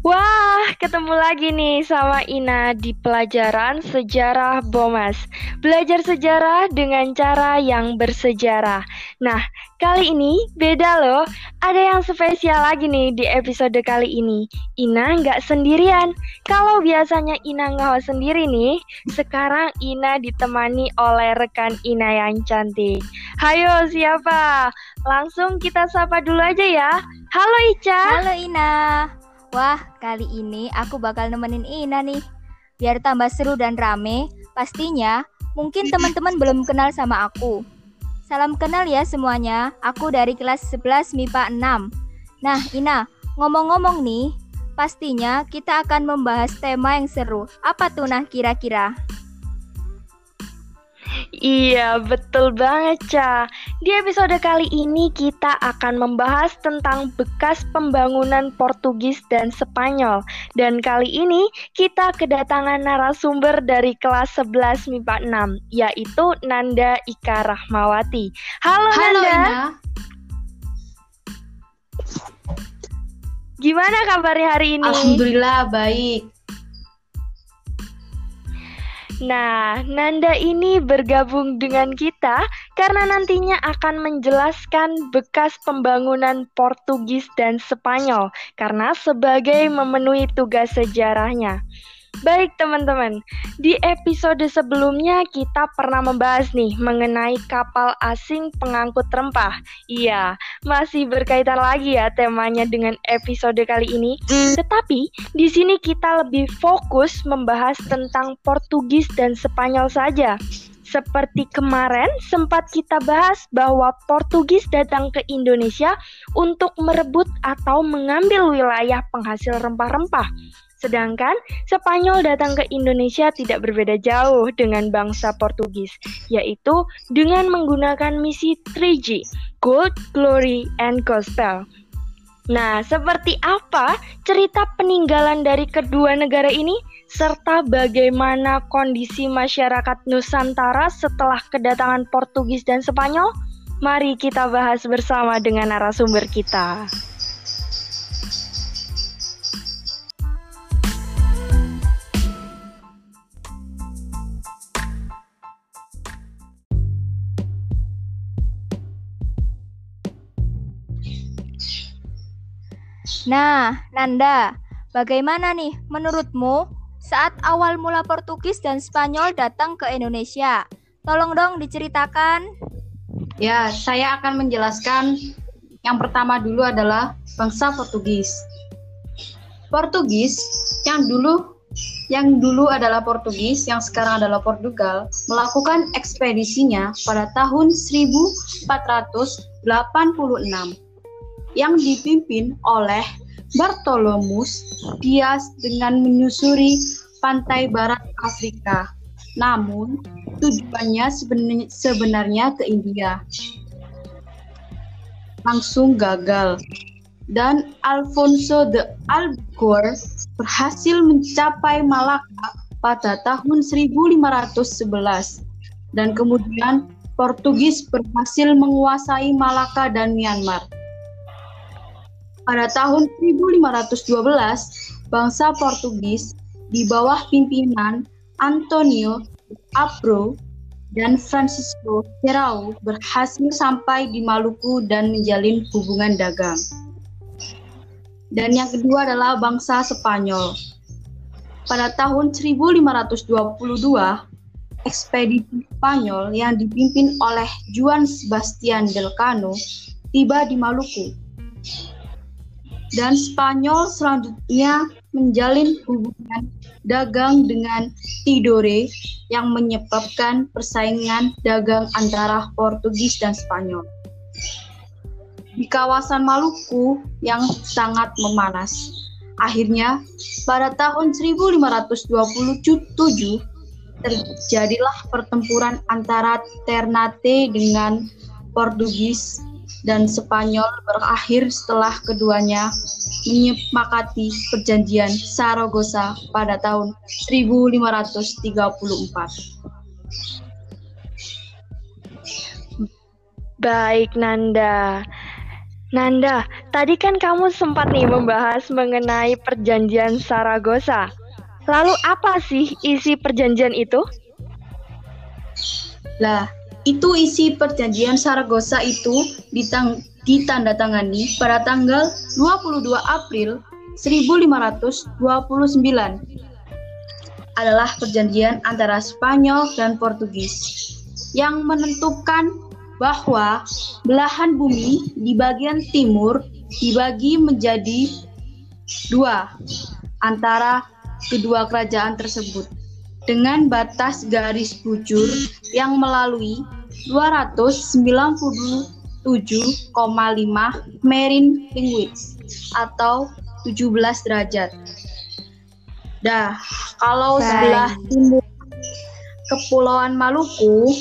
Wah, ketemu lagi nih sama Ina di pelajaran sejarah Bomas. Belajar sejarah dengan cara yang bersejarah. Nah, kali ini beda loh. Ada yang spesial lagi nih di episode kali ini. Ina nggak sendirian. Kalau biasanya Ina nggak sendiri nih, sekarang Ina ditemani oleh rekan Ina yang cantik. Hayo, siapa? Langsung kita sapa dulu aja ya. Halo Ica. Halo Ina. Wah, kali ini aku bakal nemenin Ina nih. Biar tambah seru dan rame, pastinya mungkin teman-teman belum kenal sama aku. Salam kenal ya semuanya, aku dari kelas 11 MIPA 6. Nah, Ina, ngomong-ngomong nih, pastinya kita akan membahas tema yang seru. Apa tuh nah kira-kira? Iya, betul banget, Ca. Di episode kali ini kita akan membahas tentang bekas pembangunan Portugis dan Spanyol. Dan kali ini kita kedatangan narasumber dari kelas 11 MIPA 6, yaitu Nanda Ika Rahmawati. Halo, Halo Nanda. Ina. Gimana kabarnya hari ini? Alhamdulillah baik. Nah, Nanda ini bergabung dengan kita karena nantinya akan menjelaskan bekas pembangunan Portugis dan Spanyol karena sebagai memenuhi tugas sejarahnya. Baik teman-teman, di episode sebelumnya kita pernah membahas nih mengenai kapal asing pengangkut rempah. Iya, masih berkaitan lagi ya temanya dengan episode kali ini. Tetapi di sini kita lebih fokus membahas tentang Portugis dan Spanyol saja. Seperti kemarin sempat kita bahas bahwa Portugis datang ke Indonesia untuk merebut atau mengambil wilayah penghasil rempah-rempah. Sedangkan Spanyol datang ke Indonesia tidak berbeda jauh dengan bangsa Portugis, yaitu dengan menggunakan misi 3G, Gold, Glory, and Gospel. Nah, seperti apa cerita peninggalan dari kedua negara ini, serta bagaimana kondisi masyarakat Nusantara setelah kedatangan Portugis dan Spanyol? Mari kita bahas bersama dengan narasumber kita. Nah, Nanda, bagaimana nih menurutmu saat awal mula Portugis dan Spanyol datang ke Indonesia? Tolong dong diceritakan. Ya, saya akan menjelaskan yang pertama dulu adalah bangsa Portugis. Portugis yang dulu yang dulu adalah Portugis, yang sekarang adalah Portugal, melakukan ekspedisinya pada tahun 1486 yang dipimpin oleh Bartolomus Dias dengan menyusuri pantai barat Afrika. Namun, tujuannya sebenarnya, ke India. Langsung gagal. Dan Alfonso de Albuquerque berhasil mencapai Malaka pada tahun 1511 dan kemudian Portugis berhasil menguasai Malaka dan Myanmar. Pada tahun 1512, bangsa Portugis di bawah pimpinan Antonio Abro dan Francisco Serrao berhasil sampai di Maluku dan menjalin hubungan dagang. Dan yang kedua adalah bangsa Spanyol. Pada tahun 1522, ekspedisi Spanyol yang dipimpin oleh Juan Sebastian Delcano tiba di Maluku dan Spanyol selanjutnya menjalin hubungan dagang dengan Tidore yang menyebabkan persaingan dagang antara Portugis dan Spanyol. Di kawasan Maluku yang sangat memanas. Akhirnya, pada tahun 1527 terjadilah pertempuran antara Ternate dengan Portugis dan Spanyol berakhir setelah keduanya menyepakati perjanjian Saragossa pada tahun 1534. Baik, Nanda. Nanda, tadi kan kamu sempat nih membahas mengenai perjanjian Saragossa. Lalu apa sih isi perjanjian itu? Lah, itu isi perjanjian Saragossa itu ditandatangani pada tanggal 22 April 1529 adalah perjanjian antara Spanyol dan Portugis yang menentukan bahwa belahan bumi di bagian timur dibagi menjadi dua antara kedua kerajaan tersebut dengan batas garis bujur yang melalui 297,5 marine linguids atau 17 derajat. Dah, kalau sebelah timur Kepulauan Maluku,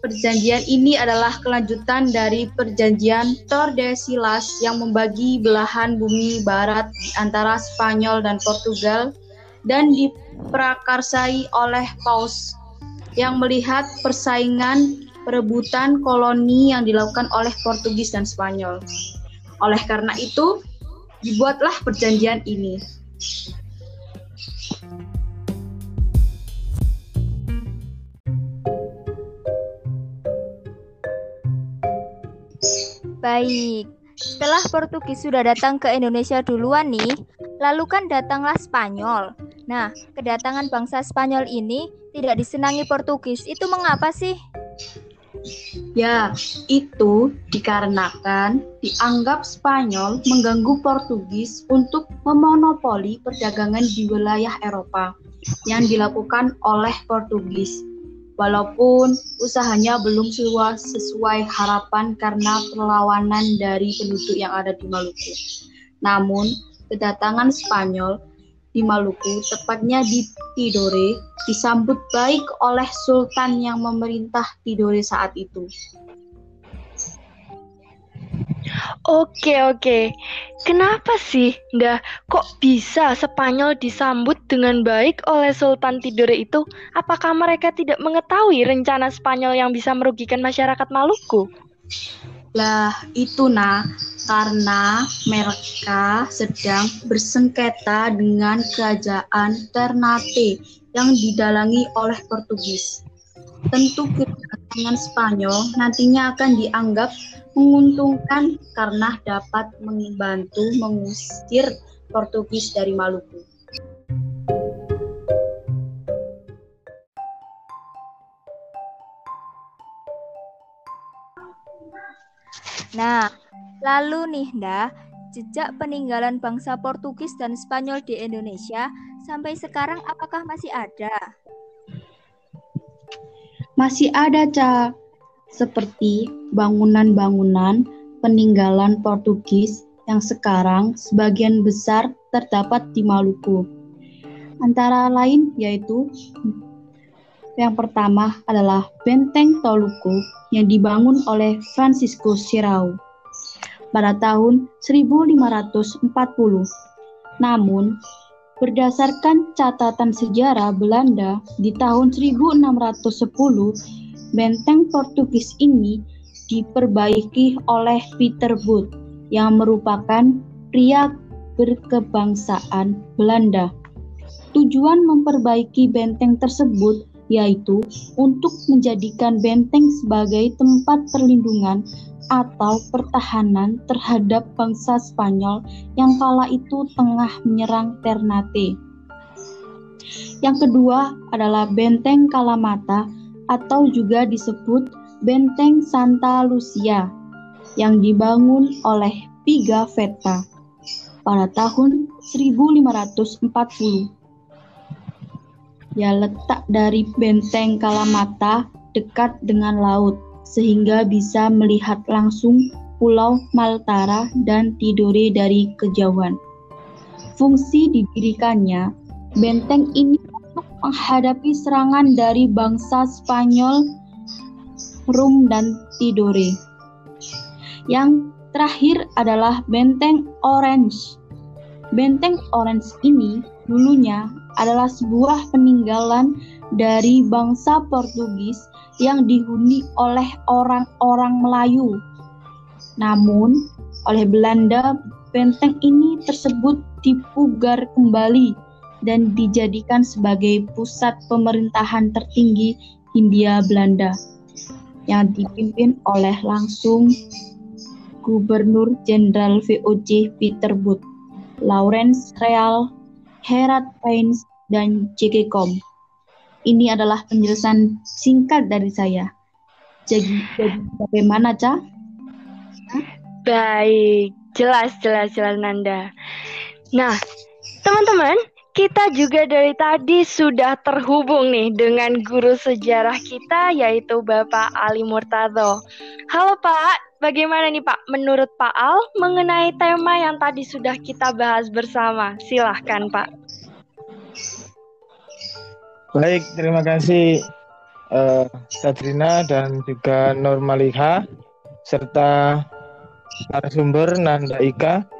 perjanjian ini adalah kelanjutan dari perjanjian Tordesillas yang membagi belahan bumi barat antara Spanyol dan Portugal dan diprakarsai oleh Paus yang melihat persaingan perebutan koloni yang dilakukan oleh Portugis dan Spanyol. Oleh karena itu, dibuatlah perjanjian ini. Baik, setelah Portugis sudah datang ke Indonesia duluan nih, lalu kan datanglah Spanyol. Nah, kedatangan bangsa Spanyol ini tidak disenangi Portugis. Itu mengapa sih? Ya, itu dikarenakan dianggap Spanyol mengganggu Portugis untuk memonopoli perdagangan di wilayah Eropa yang dilakukan oleh Portugis. Walaupun usahanya belum sesuai harapan karena perlawanan dari penduduk yang ada di Maluku. Namun, kedatangan Spanyol di Maluku, tepatnya di Tidore, disambut baik oleh sultan yang memerintah Tidore saat itu. Oke, oke. Kenapa sih, Ndah, kok bisa Spanyol disambut dengan baik oleh Sultan Tidore itu? Apakah mereka tidak mengetahui rencana Spanyol yang bisa merugikan masyarakat Maluku? Lah, itu nah, karena mereka sedang bersengketa dengan kerajaan Ternate yang didalangi oleh Portugis. Tentu kedatangan Spanyol nantinya akan dianggap menguntungkan karena dapat membantu mengusir Portugis dari Maluku. Nah, lalu nih, Nda, jejak peninggalan bangsa Portugis dan Spanyol di Indonesia sampai sekarang apakah masih ada? Masih ada, Ca. Seperti bangunan-bangunan peninggalan Portugis yang sekarang sebagian besar terdapat di Maluku. Antara lain yaitu yang pertama adalah Benteng Toluku yang dibangun oleh Francisco Sirau pada tahun 1540. Namun, berdasarkan catatan sejarah Belanda di tahun 1610, benteng Portugis ini diperbaiki oleh Peter Booth yang merupakan pria berkebangsaan Belanda. Tujuan memperbaiki benteng tersebut yaitu untuk menjadikan benteng sebagai tempat perlindungan atau pertahanan terhadap bangsa Spanyol yang kala itu tengah menyerang Ternate. Yang kedua adalah benteng Kalamata atau juga disebut Benteng Santa Lucia yang dibangun oleh Pigafetta pada tahun 1540. Ya letak dari benteng Kalamata dekat dengan laut sehingga bisa melihat langsung Pulau Maltara dan Tidore dari kejauhan. Fungsi didirikannya, benteng ini menghadapi serangan dari bangsa Spanyol Rum dan Tidore. Yang terakhir adalah Benteng Orange. Benteng Orange ini dulunya adalah sebuah peninggalan dari bangsa Portugis yang dihuni oleh orang-orang Melayu. Namun, oleh Belanda, benteng ini tersebut dipugar kembali dan dijadikan sebagai pusat pemerintahan tertinggi Hindia Belanda yang dipimpin oleh langsung Gubernur Jenderal VOC Peter Booth, Lawrence Real, Herat Paynes, dan J.K. Kom. Ini adalah penjelasan singkat dari saya. Jadi, jadi bagaimana, Ca? Baik, jelas, jelas, jelas, Nanda. Nah, teman-teman, kita juga dari tadi sudah terhubung nih dengan guru sejarah kita yaitu Bapak Ali Murtado. Halo Pak, bagaimana nih Pak menurut Pak Al mengenai tema yang tadi sudah kita bahas bersama? Silahkan Pak. Baik, terima kasih uh, dan juga Normaliha serta narasumber Nanda Ika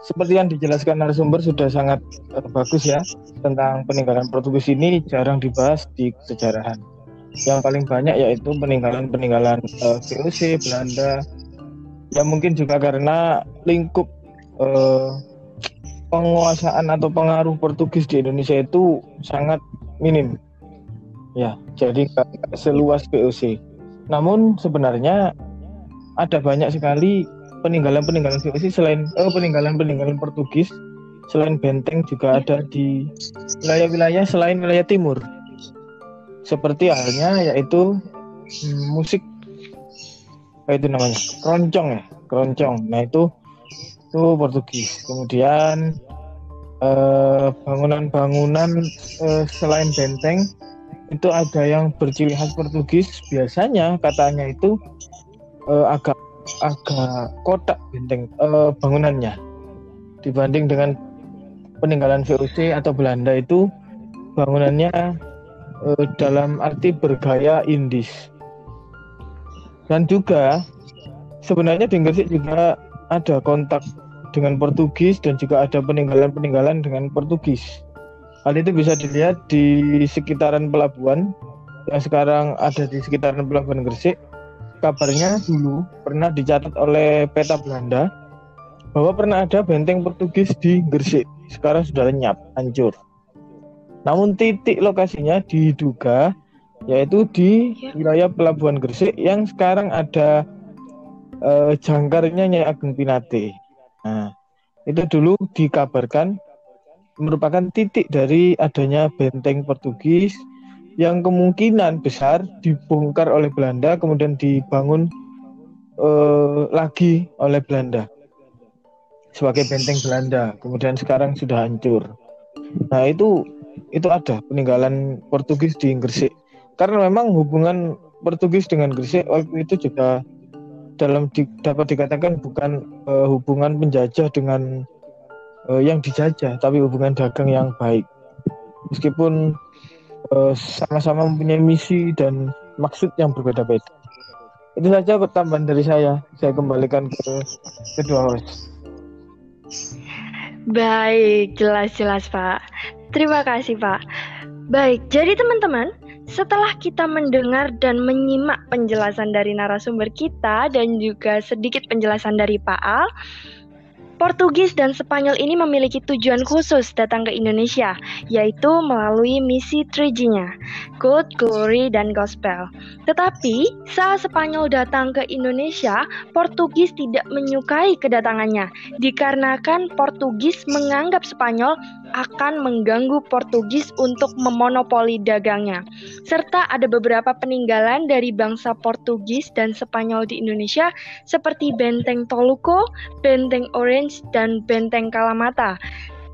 seperti yang dijelaskan narasumber sudah sangat uh, bagus ya tentang peninggalan Portugis ini jarang dibahas di sejarahan. Yang paling banyak yaitu peninggalan-peninggalan uh, eh, VOC Belanda. Ya mungkin juga karena lingkup uh, penguasaan atau pengaruh Portugis di Indonesia itu sangat minim. Ya, jadi seluas VOC. Namun sebenarnya ada banyak sekali peninggalan-peninggalan VOC selain oh, peninggalan-peninggalan Portugis selain benteng juga ada di wilayah-wilayah selain wilayah timur. Seperti halnya yaitu hmm, musik apa itu namanya? keroncong ya, keroncong. Nah, itu itu Portugis. Kemudian eh, bangunan-bangunan eh, selain benteng itu ada yang berciri khas Portugis. Biasanya katanya itu eh, agak agak kotak benteng uh, bangunannya. Dibanding dengan peninggalan VOC atau Belanda itu bangunannya uh, dalam arti bergaya Indis. Dan juga sebenarnya di Gresik juga ada kontak dengan Portugis dan juga ada peninggalan-peninggalan dengan Portugis. Hal itu bisa dilihat di sekitaran pelabuhan yang sekarang ada di sekitaran pelabuhan Gresik kabarnya dulu pernah dicatat oleh peta Belanda bahwa pernah ada benteng Portugis di Gresik. Sekarang sudah lenyap, hancur. Namun titik lokasinya diduga yaitu di ya. wilayah Pelabuhan Gresik yang sekarang ada uh, jangkarnya Nyai Ageng Pinate. Nah, itu dulu dikabarkan merupakan titik dari adanya benteng Portugis yang kemungkinan besar dibongkar oleh Belanda kemudian dibangun uh, lagi oleh Belanda. Sebagai benteng Belanda. Kemudian sekarang sudah hancur. Nah itu itu ada peninggalan Portugis di Gresik. Karena memang hubungan Portugis dengan Gresik waktu itu juga dalam di, dapat dikatakan bukan uh, hubungan penjajah dengan uh, yang dijajah tapi hubungan dagang yang baik. Meskipun eh, sama-sama mempunyai misi dan maksud yang berbeda-beda. Itu saja tambahan dari saya. Saya kembalikan ke kedua host. Baik, jelas-jelas Pak. Terima kasih Pak. Baik, jadi teman-teman, setelah kita mendengar dan menyimak penjelasan dari narasumber kita dan juga sedikit penjelasan dari Pak Al, Portugis dan Spanyol ini memiliki tujuan khusus datang ke Indonesia, yaitu melalui misi 3G-nya, Good, Glory, dan Gospel. Tetapi, saat Spanyol datang ke Indonesia, Portugis tidak menyukai kedatangannya, dikarenakan Portugis menganggap Spanyol akan mengganggu Portugis untuk memonopoli dagangnya. Serta ada beberapa peninggalan dari bangsa Portugis dan Spanyol di Indonesia seperti Benteng Toluco, Benteng Orange, dan Benteng Kalamata.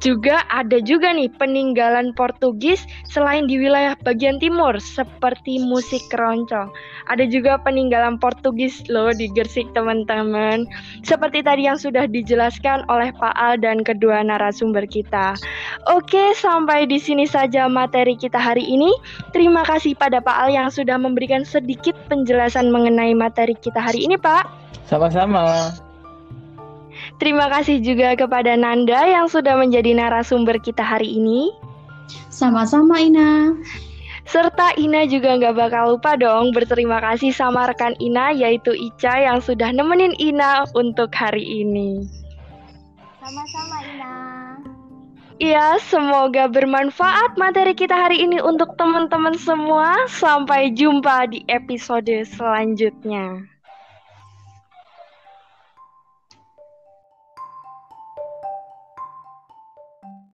Juga ada juga nih peninggalan Portugis selain di wilayah bagian timur seperti musik keroncong. Ada juga peninggalan Portugis loh di Gersik teman-teman. Seperti tadi yang sudah dijelaskan oleh Pak Al dan kedua narasumber kita. Oke, sampai di sini saja materi kita hari ini. Terima kasih pada Pak Al yang sudah memberikan sedikit penjelasan mengenai materi kita hari ini, Pak. Sama-sama. Terima kasih juga kepada Nanda yang sudah menjadi narasumber kita hari ini. Sama-sama Ina. Serta Ina juga nggak bakal lupa dong berterima kasih sama rekan Ina yaitu Ica yang sudah nemenin Ina untuk hari ini. Sama-sama Ina. Iya, semoga bermanfaat materi kita hari ini untuk teman-teman semua. Sampai jumpa di episode selanjutnya.